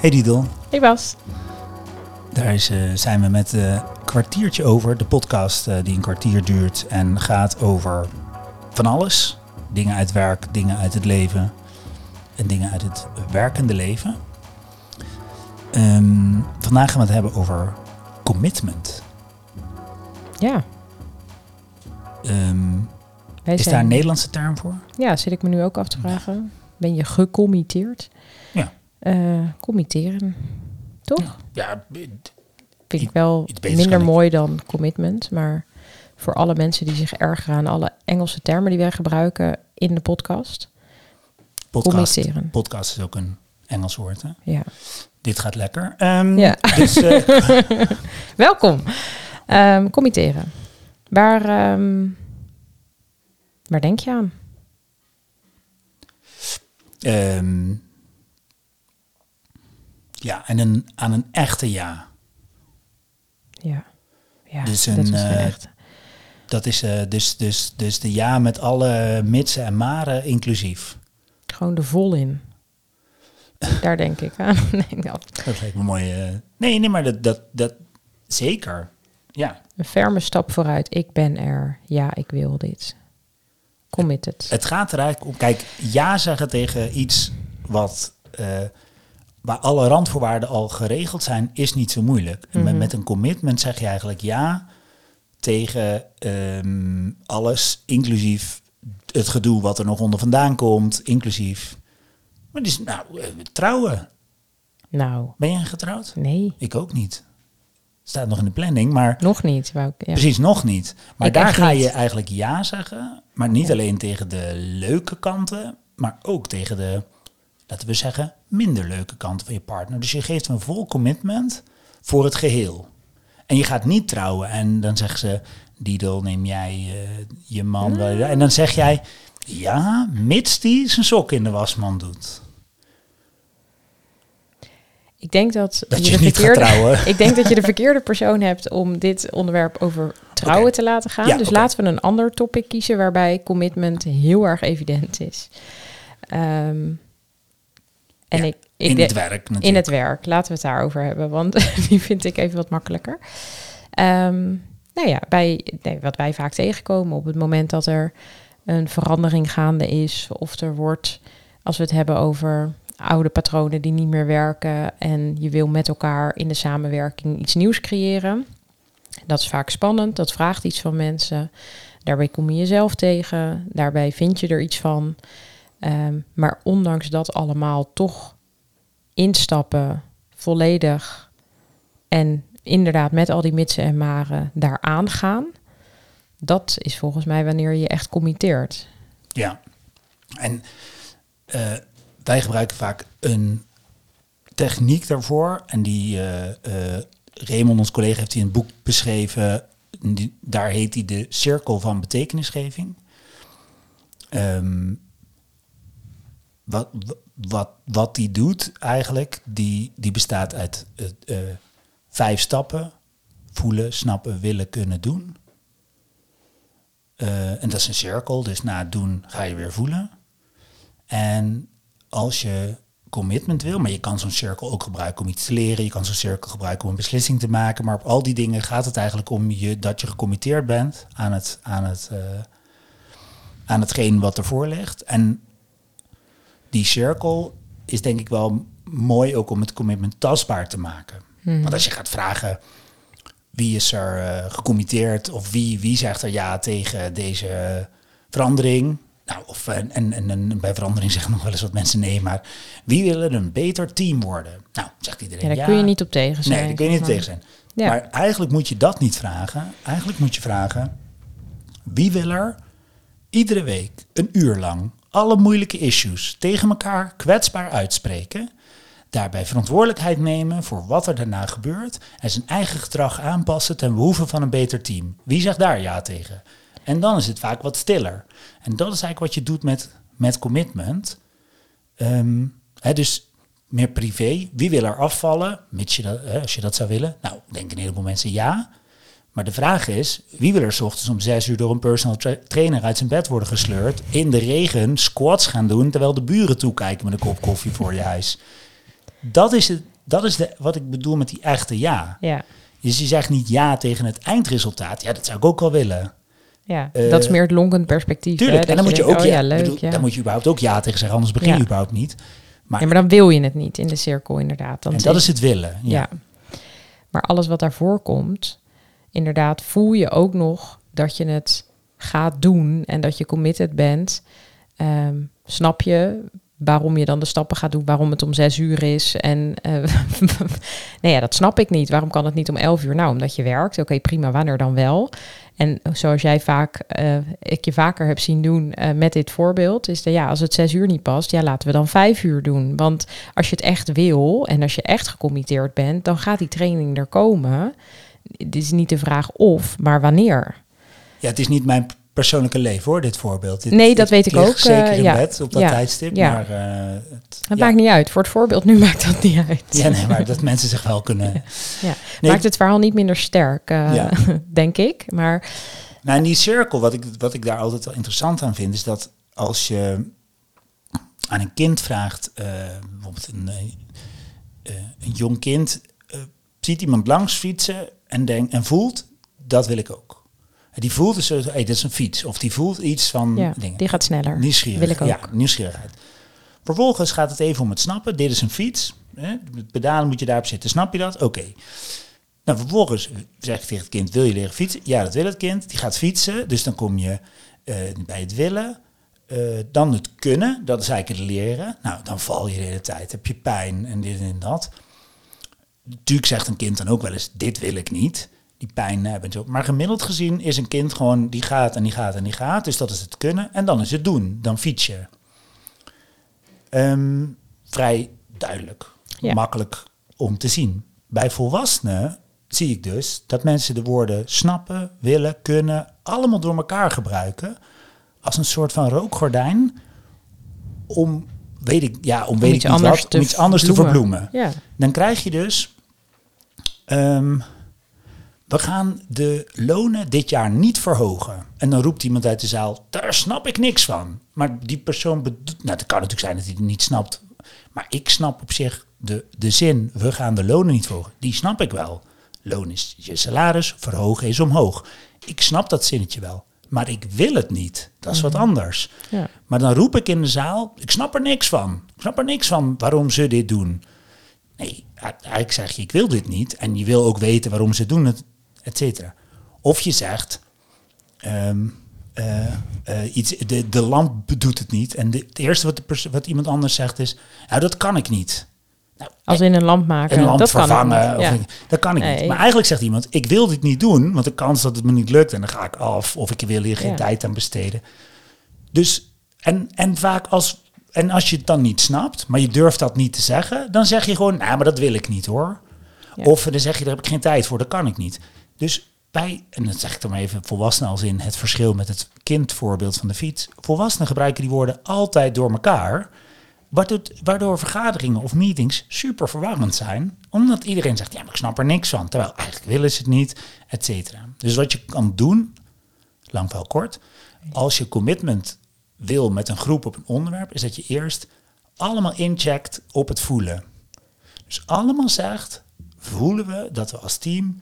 Hey Didel, Hey Bas. daar is, eh, zijn we met een kwartiertje over. De podcast eh, die een kwartier duurt en gaat over van alles. Dingen uit werk, dingen uit het leven en dingen uit het werkende leven. Ehm, vandaag gaan we het hebben over commitment. Ja, Ehm, is daar een Nederlandse term voor? Ja, zit ik me nu ook af te vragen. Ben je gecommitteerd? Ja. Eh, committeren. Toch? Ja, Vind ik wel minder ik. mooi dan commitment. Maar voor alle mensen die zich ergeren aan alle Engelse termen die wij gebruiken in de podcast. podcast, Committeren. podcast is ook een Engels woord. Hè? Ja. Dit gaat lekker. Ehm, Ja. Dus eh, Welkom. Ehm committeren. Waar, ehm, waar denk je aan? Ehm, ja, en een, aan een echte ja. Ja. Ja, Dus dat een, was geen eh, echt. Dat is eh, dus, dus, dus de ja met alle mitsen en maren inclusief. Gewoon de vol in. Daar denk ik aan. Nee, nou, Dat lijkt me mooi. eh. nee, nee, maar dat, dat, dat zeker. Ja, een ferme stap vooruit. Ik ben er. Ja, ik wil dit. Committed. het gaat er eigenlijk om. Kijk, ja zeggen tegen iets wat. Waar alle randvoorwaarden al geregeld zijn, is niet zo moeilijk. Met, Mhm. met een commitment zeg je eigenlijk ja tegen ehm, alles, inclusief het gedoe wat er nog onder vandaan komt, inclusief. Maar dus, nou, eh, trouwen. Nou, Ben je getrouwd? nee. Ik ook niet. Staat nog in de planning, maar Nog niet. Wou ik, ja. precies nog niet. Maar Ik daar ga niet. je eigenlijk ja zeggen, maar niet Ja. alleen tegen de leuke kanten, maar ook tegen de, laten we zeggen, minder leuke kanten van je partner. Dus je geeft een vol commitment voor het geheel. En je gaat niet trouwen en dan zeggen ze, Didel, neem jij eh, je man wel. En dan zeg jij, ja, mits die zijn sok in de wasman doet. Ik denk dat, Dat je je de niet gaat verkeerde, trouwen. ik denk dat je de verkeerde persoon hebt om dit onderwerp over trouwen te laten gaan. Ja, dus laten we een ander topic kiezen waarbij commitment heel erg evident is. Ehm, en Ja, ik, ik in het werk natuurlijk. In het werk, laten we het daarover hebben, want die vind ik even wat makkelijker. Ehm, nou ja, bij, nee, wat wij vaak tegenkomen op het moment dat er een verandering gaande is, of er wordt, als we het hebben over oude patronen die niet meer werken en je wil met elkaar in de samenwerking iets nieuws creëren. Dat is vaak spannend, dat vraagt iets van mensen. Daarbij kom je jezelf tegen, daarbij vind je er iets van. Ehm, maar ondanks dat allemaal toch instappen, volledig en inderdaad met al die mitsen en maren daaraan gaan. Dat is volgens mij wanneer je echt committeert. Ja, en eh, wij gebruiken vaak een techniek daarvoor. En die eh, Raymond, ons collega, heeft die in het boek beschreven. Daar heet hij de cirkel van betekenisgeving. Ehm, wat, wat, wat die doet eigenlijk, die, die bestaat uit eh, eh, vijf stappen. Voelen, snappen, willen, kunnen, doen. Eh, en dat is een cirkel, dus na het doen ga je weer voelen. En als je commitment wil, maar je kan zo'n cirkel ook gebruiken om iets te leren, je kan zo'n cirkel gebruiken om een beslissing te maken, maar op al die dingen gaat het eigenlijk om je, dat je gecommitteerd bent aan, het, aan, het, aan hetgeen wat ervoor ligt. En die cirkel is denk ik wel mooi ook om het commitment tastbaar te maken. Want als je gaat vragen, wie is er eh, gecommitteerd of wie, wie zegt er ja tegen deze verandering? Nou, of, en, en, en, bij verandering zeggen nog wel eens wat mensen nee, maar wie willen een beter team worden? Nou, zegt iedereen Ja, ja. daar kun je niet op tegen zijn. Nee, daar kun je niet tegen zijn. Ja. Maar eigenlijk moet je dat niet vragen. Eigenlijk moet je vragen, wie wil er iedere week een uur lang alle moeilijke issues tegen elkaar kwetsbaar uitspreken, daarbij verantwoordelijkheid nemen voor wat er daarna gebeurt en zijn eigen gedrag aanpassen ten behoeve van een beter team. Wie zegt daar ja tegen? En dan is het vaak wat stiller. En dat is eigenlijk wat je doet met, met commitment. Ehm, dus meer privé. Wie wil er afvallen, je als je dat zou willen? Nou, denken een heleboel mensen ja. Maar de vraag is, wie wil er 's ochtends om zes uur door een personal tra- trainer uit zijn bed worden gesleurd, in de regen squats gaan doen, terwijl de buren toekijken met een kop koffie voor je huis? dat is, het, dat is de, wat ik bedoel met die echte ja. Ja, Dus je zegt niet ja tegen het eindresultaat. Ja, dat zou ik ook wel willen. ja. Eh, dat is meer het lonkend perspectief. Tuurlijk, hè, en dan moet je ook denkt, oh ja, leuk. bedoel, ja. Daar moet je überhaupt ook ja tegen zeggen, anders begin je Ja. überhaupt niet. Maar, Ja, maar dan wil je het niet in de cirkel, inderdaad. Dan en dat is het willen. Ja. Ja. Maar alles wat daarvoor komt, inderdaad, voel je ook nog dat je het gaat doen en dat je committed bent. Ehm, snap je waarom je dan de stappen gaat doen, waarom het om zes uur is? En eh, nee, ja, dat snap ik niet. Waarom kan het niet om elf uur? Nou, omdat je werkt. Oké, prima, wanneer dan wel? En zoals jij vaak, eh, ik je vaker heb zien doen eh, met dit voorbeeld, is dat ja, als het zes uur niet past, ja, laten we dan vijf uur doen. Want als je het echt wil en als je echt gecommitteerd bent, dan gaat die training er komen. Het is niet de vraag of, maar wanneer. Ja, het is niet mijn persoonlijke leven hoor, dit voorbeeld. Dit- Nee, dat weet ik ook, zeker eh, in ja. bed op dat Ja. tijdstip. Ja. Maar, eh, het, maakt niet uit. Voor het voorbeeld nu maakt dat niet uit. Ja, nee, maar dat mensen zich wel kunnen... Nee, Maakt het verhaal niet minder sterk, eh, denk ik. Maar Nou, in die cirkel, wat ik, wat ik daar altijd wel interessant aan vind, is dat als je aan een kind vraagt, bijvoorbeeld een, een jong kind, ziet iemand langs fietsen en, denkt en voelt, dat wil ik ook. En die voelt dus, hey, dat is een fiets. Of die voelt iets van ja, dingen. die gaat sneller. Nieuwsgierig. Wil ik ook. Ja, nieuwsgierigheid. Vervolgens gaat het even om het snappen. Dit is een fiets. Hè? Pedalen moet je daarop zitten. Snap je dat? Oké. Nou, vervolgens zeg ik tegen het kind, wil je leren fietsen? Ja, dat wil het kind. Die gaat fietsen. Dus dan kom je eh, bij het willen. Eh, dan het kunnen. Dat is eigenlijk het leren. Nou, dan val je de hele tijd. Heb je pijn en dit en dat. Natuurlijk zegt een kind dan ook wel eens, dit wil ik niet. Die pijn hebben en zo. Maar gemiddeld gezien is een kind gewoon, die gaat en die gaat en die gaat. Dus dat is het kunnen. En dan is het doen. Dan fiets je. Ehm, vrij duidelijk. Ja. Makkelijk om te zien. Bij volwassenen zie ik dus dat mensen de woorden snappen, willen, kunnen, allemaal door elkaar gebruiken. Als een soort van rookgordijn. Om, weet ik, ja, om, weet iets ik niet wat, om iets anders te verbloemen. Ja, Dan krijg je dus. ehm, we gaan de lonen dit jaar niet verhogen. En dan roept iemand uit de zaal: daar snap ik niks van. Maar die persoon bedoelt. Nou, het kan natuurlijk zijn dat hij het niet snapt. Maar ik snap op zich de, de zin: we gaan de lonen niet verhogen. Die snap ik wel. Loon is je salaris, verhogen is omhoog. Ik snap dat zinnetje wel. Maar ik wil het niet. Dat is wat anders. ja. Maar dan roep ik in de zaal, ik snap er niks van. Ik snap er niks van waarom ze dit doen. Nee, eigenlijk zeg je, ik wil dit niet. En je wil ook weten waarom ze doen het, et cetera. Of je zegt, ehm, eh, eh, iets, de, de lamp doet het niet. En de, het eerste wat, de pers- wat iemand anders zegt is, nou dat kan ik niet. Nou, Als in een lamp maken. een lamp dat kan vervangen. Ja. ik- dat kan ik Nee. niet. Maar eigenlijk zegt iemand, ik wil dit niet doen, want de kans dat het me niet lukt en dan ga ik af of ik wil hier geen Ja. tijd aan besteden. Dus en, en vaak als en als je het dan niet snapt, maar je durft dat niet te zeggen, dan zeg je gewoon, nou, maar dat wil ik niet hoor. Ja. Of dan zeg je, daar heb ik geen tijd voor, dat kan ik niet. Dus bij, en dan zeg ik dan maar even volwassenen als in het verschil met het kindvoorbeeld van de fiets. Volwassenen gebruiken die woorden altijd door elkaar. Waardoor, vergaderingen of meetings super verwarrend zijn. Omdat iedereen zegt, ja, maar ik snap er niks van. Terwijl eigenlijk willen ze het niet, et cetera. Dus wat je kan doen, lang wel kort. Als je commitment wil met een groep op een onderwerp, is dat je eerst allemaal incheckt op het voelen. Dus allemaal zegt, voelen we dat we als team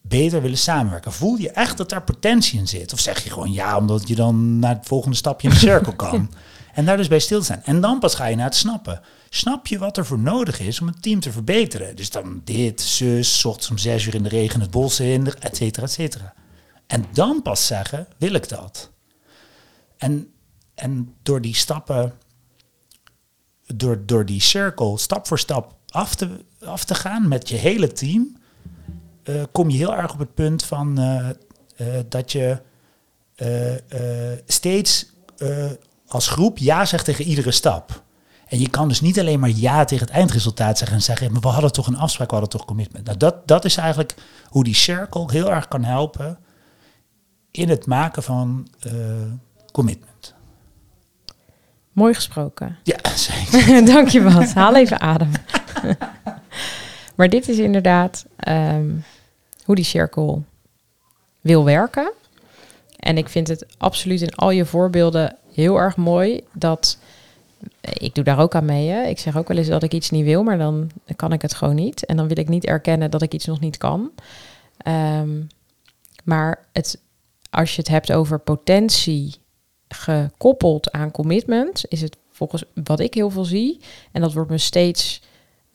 beter willen samenwerken? Voel je echt dat daar potentie in zit? Of zeg je gewoon ja, omdat je dan naar het volgende stapje in de cirkel kan? En daar dus bij stil. En dan pas ga je naar het snappen. Snap je wat er voor nodig is om het team te verbeteren? Dus dan dit, zus, ochtends om zes uur in de regen het bos in, et cetera, et cetera. En dan pas zeggen, wil ik dat? En, en door die stappen, door, door die cirkel stap voor stap af te, af te gaan met je hele team, eh, kom je heel erg op het punt van eh, eh, dat je steeds als groep ja zegt tegen iedere stap. En je kan dus niet alleen maar ja tegen het eindresultaat zeggen en zeggen, maar we hadden toch een afspraak, we hadden toch commitment. Nou, dat, dat is eigenlijk hoe die cirkel heel erg kan helpen in het maken van eh, commitment. Mooi gesproken. Ja, zeker. Dank je Bas. Haal even adem. maar dit is inderdaad ehm, hoe die cirkel wil werken. En ik vind het absoluut in al je voorbeelden heel erg mooi dat ik doe daar ook aan mee. Hè. Ik zeg ook wel eens dat ik iets niet wil, maar dan kan ik het gewoon niet. En dan wil ik niet erkennen dat ik iets nog niet kan. Ehm, maar het, als je het hebt over potentie gekoppeld aan commitment, is het volgens wat ik heel veel zie, en dat wordt me steeds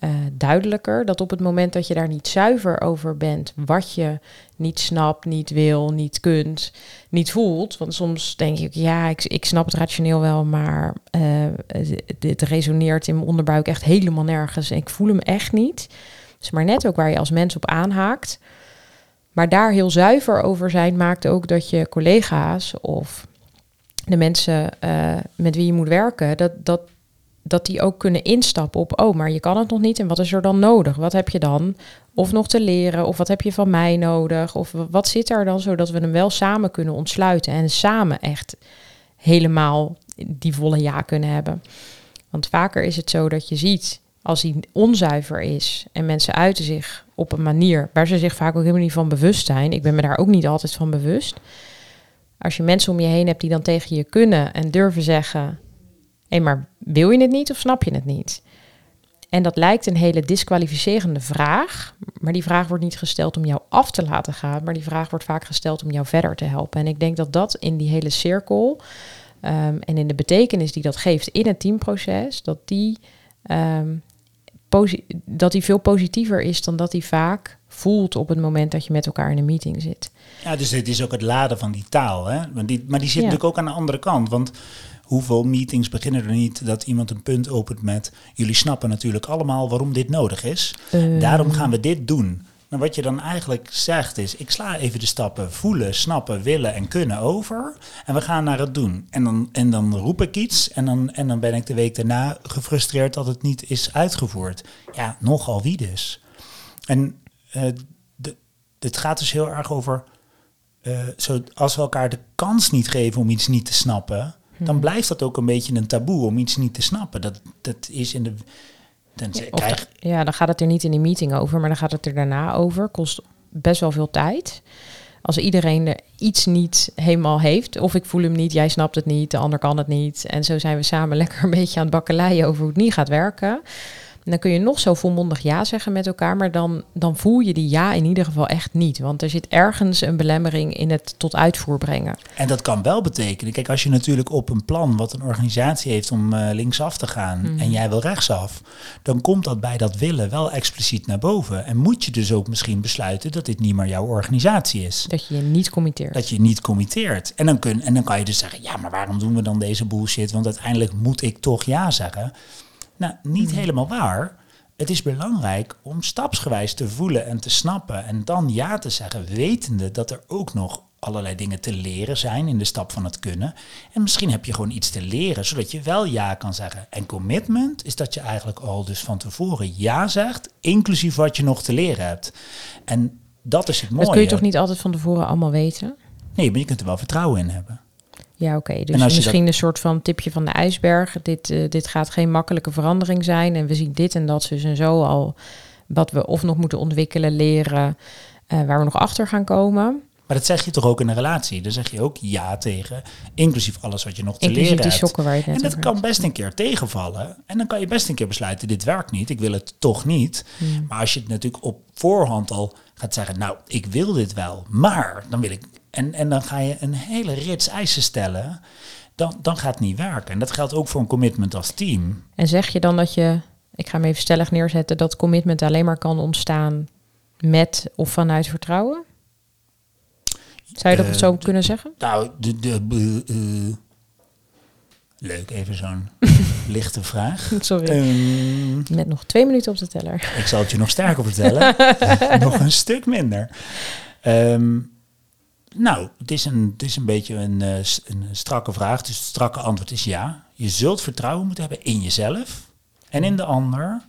uh, duidelijker, dat op het moment dat je daar niet zuiver over bent, wat je niet snapt, niet wil, niet kunt, niet voelt. Want soms denk ik, ja, ik, ik snap het rationeel wel, maar uh, dit resoneert in mijn onderbuik echt helemaal nergens. Ik voel hem echt niet. Dus maar net ook waar je als mens op aanhaakt. Maar daar heel zuiver over zijn maakt ook dat je collega's of de mensen uh, met wie je moet werken, dat, dat, dat die ook kunnen instappen op, oh, maar je kan het nog niet en wat is er dan nodig? Wat heb je dan of nog te leren of wat heb je van mij nodig? Of wat zit er dan zodat we hem wel samen kunnen ontsluiten en samen echt helemaal die volle ja kunnen hebben? Want vaker is het zo dat je ziet als hij onzuiver is en mensen uiten zich op een manier waar ze zich vaak ook helemaal niet van bewust zijn. Ik ben me daar ook niet altijd van bewust. Als je mensen om je heen hebt die dan tegen je kunnen en durven zeggen: hé, maar wil je het niet of snap je het niet? En dat lijkt een hele disqualificerende vraag, maar die vraag wordt niet gesteld om jou af te laten gaan, maar die vraag wordt vaak gesteld om jou verder te helpen. En ik denk dat dat in die hele cirkel um, en in de betekenis die dat geeft in het teamproces, dat die, um, dat die veel positiever is dan dat die vaak voelt op het moment dat je met elkaar in een meeting zit. Ja, dus het is ook het laden van die taal. Hè? Maar die, maar die zit natuurlijk ook aan de andere kant. Want hoeveel meetings beginnen er niet dat iemand een punt opent met... jullie snappen natuurlijk allemaal waarom dit nodig is. Uh. Daarom gaan we dit doen. Maar wat je dan eigenlijk zegt is, ik sla even de stappen voelen, snappen, willen en kunnen over. En we gaan naar het doen. En dan, en dan roep ik iets en dan, en dan ben ik de week daarna gefrustreerd dat het niet is uitgevoerd. Ja, nogal wie dus. En uh, de, het gaat dus heel erg over, uh, zo, als we elkaar de kans niet geven om iets niet te snappen, dan hmm. blijft dat ook een beetje een taboe om iets niet te snappen. Dat, dat is in de. Dan, ja, krijg... ja, dan gaat het er niet in die meeting over, maar dan gaat het er daarna over. Kost best wel veel tijd. Als iedereen er iets niet helemaal heeft, of ik voel hem niet, jij snapt het niet, de ander kan het niet. En zo zijn we samen lekker een beetje aan het bakkeleien over hoe het niet gaat werken dan kun je nog zo volmondig ja zeggen met elkaar, maar dan, dan voel je die ja in ieder geval echt niet. Want er zit ergens een belemmering in het tot uitvoer brengen. En dat kan wel betekenen, kijk, als je natuurlijk op een plan wat een organisatie heeft om uh, linksaf te gaan mhm. en jij wil rechtsaf, dan komt dat bij dat willen wel expliciet naar boven. En moet je dus ook misschien besluiten dat dit niet meer jouw organisatie is. Dat je je niet committeert. Dat je niet committeert. En dan, kun, en dan kan je dus zeggen, ja, maar waarom doen we dan deze bullshit? Want uiteindelijk moet ik toch ja zeggen. Nou, niet hmm. helemaal waar. Het is belangrijk om stapsgewijs te voelen en te snappen en dan ja te zeggen, wetende dat er ook nog allerlei dingen te leren zijn in de stap van het kunnen. En misschien heb je gewoon iets te leren, zodat je wel ja kan zeggen. En commitment is dat je eigenlijk al dus van tevoren ja zegt, inclusief wat je nog te leren hebt. En dat is het mooie. Dat kun je toch niet altijd van tevoren allemaal weten? Nee, maar je kunt er wel vertrouwen in hebben. Ja, oké. Dus misschien een soort van tipje van de ijsberg. Dit, uh, dit gaat geen makkelijke verandering zijn. En we zien dit en dat dus en zo al. Wat we of nog moeten ontwikkelen, leren. Uh, waar we nog achter gaan komen. Maar dat zeg je toch ook in een relatie? Dan zeg je ook ja tegen, inclusief alles wat je nog te inclusief leren hebt. Waar je en dat kan best een keer tegenvallen. En dan kan je best een keer besluiten, dit werkt niet, ik wil het toch niet. Hmm. Maar als je het natuurlijk op voorhand al gaat zeggen, nou, ik wil dit wel, maar dan wil ik en, en dan ga je een hele rits eisen stellen, dan, dan gaat het niet werken. En dat geldt ook voor een commitment als team. En zeg je dan dat je, ik ga hem even stellig neerzetten, dat commitment alleen maar kan ontstaan met of vanuit vertrouwen? Zou je dat uh, zo kunnen zeggen? Nou, de, de, uh, leuk, even zo'n lichte vraag. Sorry. Um, Met nog twee minuten op de teller. Ik zal het je nog sterker vertellen. nog een stuk minder. Um, nou, het is een, het is een beetje een, uh, een strakke vraag. Dus het strakke antwoord is ja. Je zult vertrouwen moeten hebben in jezelf en in de ander.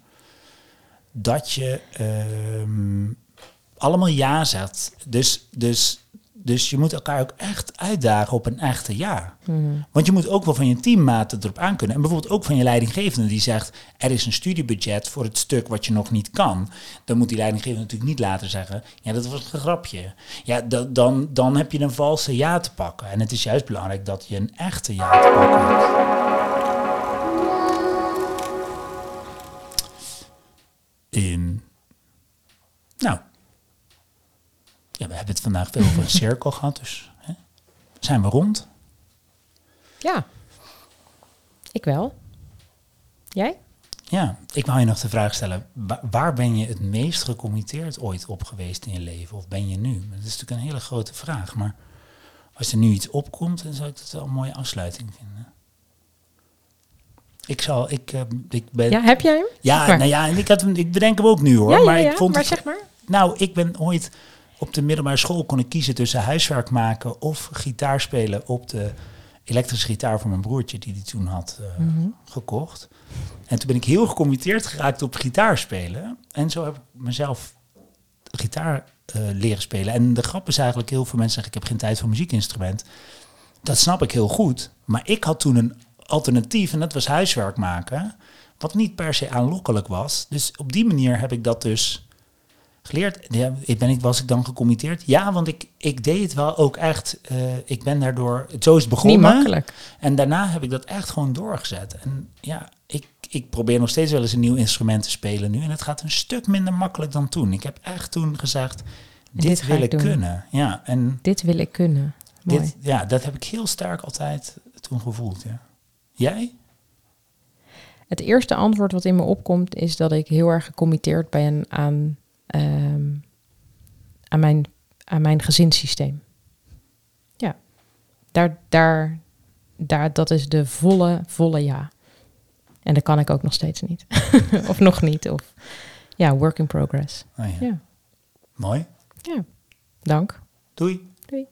Dat je uh, allemaal ja zegt. Dus, dus dus je moet elkaar ook echt uitdagen op een echte ja. Mhm. Want je moet ook wel van je teammaten erop aankunnen. En bijvoorbeeld ook van je leidinggevende die zegt... er is een studiebudget voor het stuk wat je nog niet kan. Dan moet die leidinggevende natuurlijk niet later zeggen... ja, dat was een grapje. Ja, dan, dan heb je een valse ja te pakken. En het is juist belangrijk dat je een echte ja te pakken hebt. Vandaag veel over een cirkel gehad, dus hè, zijn we rond. Ja. Ik wel. Jij? Ja, ik wou je nog de vraag stellen, wa- waar ben je het meest gecommitteerd ooit op geweest in je leven? Of ben je nu? Dat is natuurlijk een hele grote vraag, maar als er nu iets opkomt, dan zou ik dat wel een mooie afsluiting vinden. Ik zal, ik, eh, ik ben... Ja, heb jij hem? Ja, nou ja, en ik, had hem, ik bedenk hem ook nu hoor. ja, ja, maar ik vond maar het, zeg maar. Nou, ik ben ooit op de middelbare school kon ik kiezen tussen huiswerk maken of gitaar spelen op de elektrische gitaar van mijn broertje die die toen had eh, Mhm. gekocht. En toen ben ik heel gecommitteerd geraakt op gitaar spelen. En zo heb ik mezelf gitaar eh, leren spelen. En de grap is eigenlijk, heel veel mensen zeggen ik heb geen tijd voor muziekinstrument. Dat snap ik heel goed. Maar ik had toen een alternatief en dat was huiswerk maken. Wat niet per se aanlokkelijk was. Dus op die manier heb ik dat dus geleerd. Ja, ben ik, was ik dan gecommitteerd? Ja, want ik, ik deed het wel ook echt. eh, ik ben daardoor. Zo is het begonnen. Niet makkelijk. En daarna heb ik dat echt gewoon doorgezet. En ja, ik, ik probeer nog steeds wel eens een nieuw instrument te spelen nu. En het gaat een stuk minder makkelijk dan toen. Ik heb echt toen gezegd, dit, wil ik ik doen. kunnen. Ja, en Dit wil ik kunnen. Mooi. dit, ja, dat heb ik heel sterk altijd toen gevoeld. Ja. Jij? Het eerste antwoord wat in me opkomt is dat ik heel erg gecommitteerd ben aan, ehm, aan, mijn, aan mijn gezinssysteem. Ja, daar, daar, daar, dat is de volle, volle ja. En dat kan ik ook nog steeds niet. of nog niet. Of ja, work in progress. Oh, ja. Ja, Mooi. ja. dank. Doei. Doei.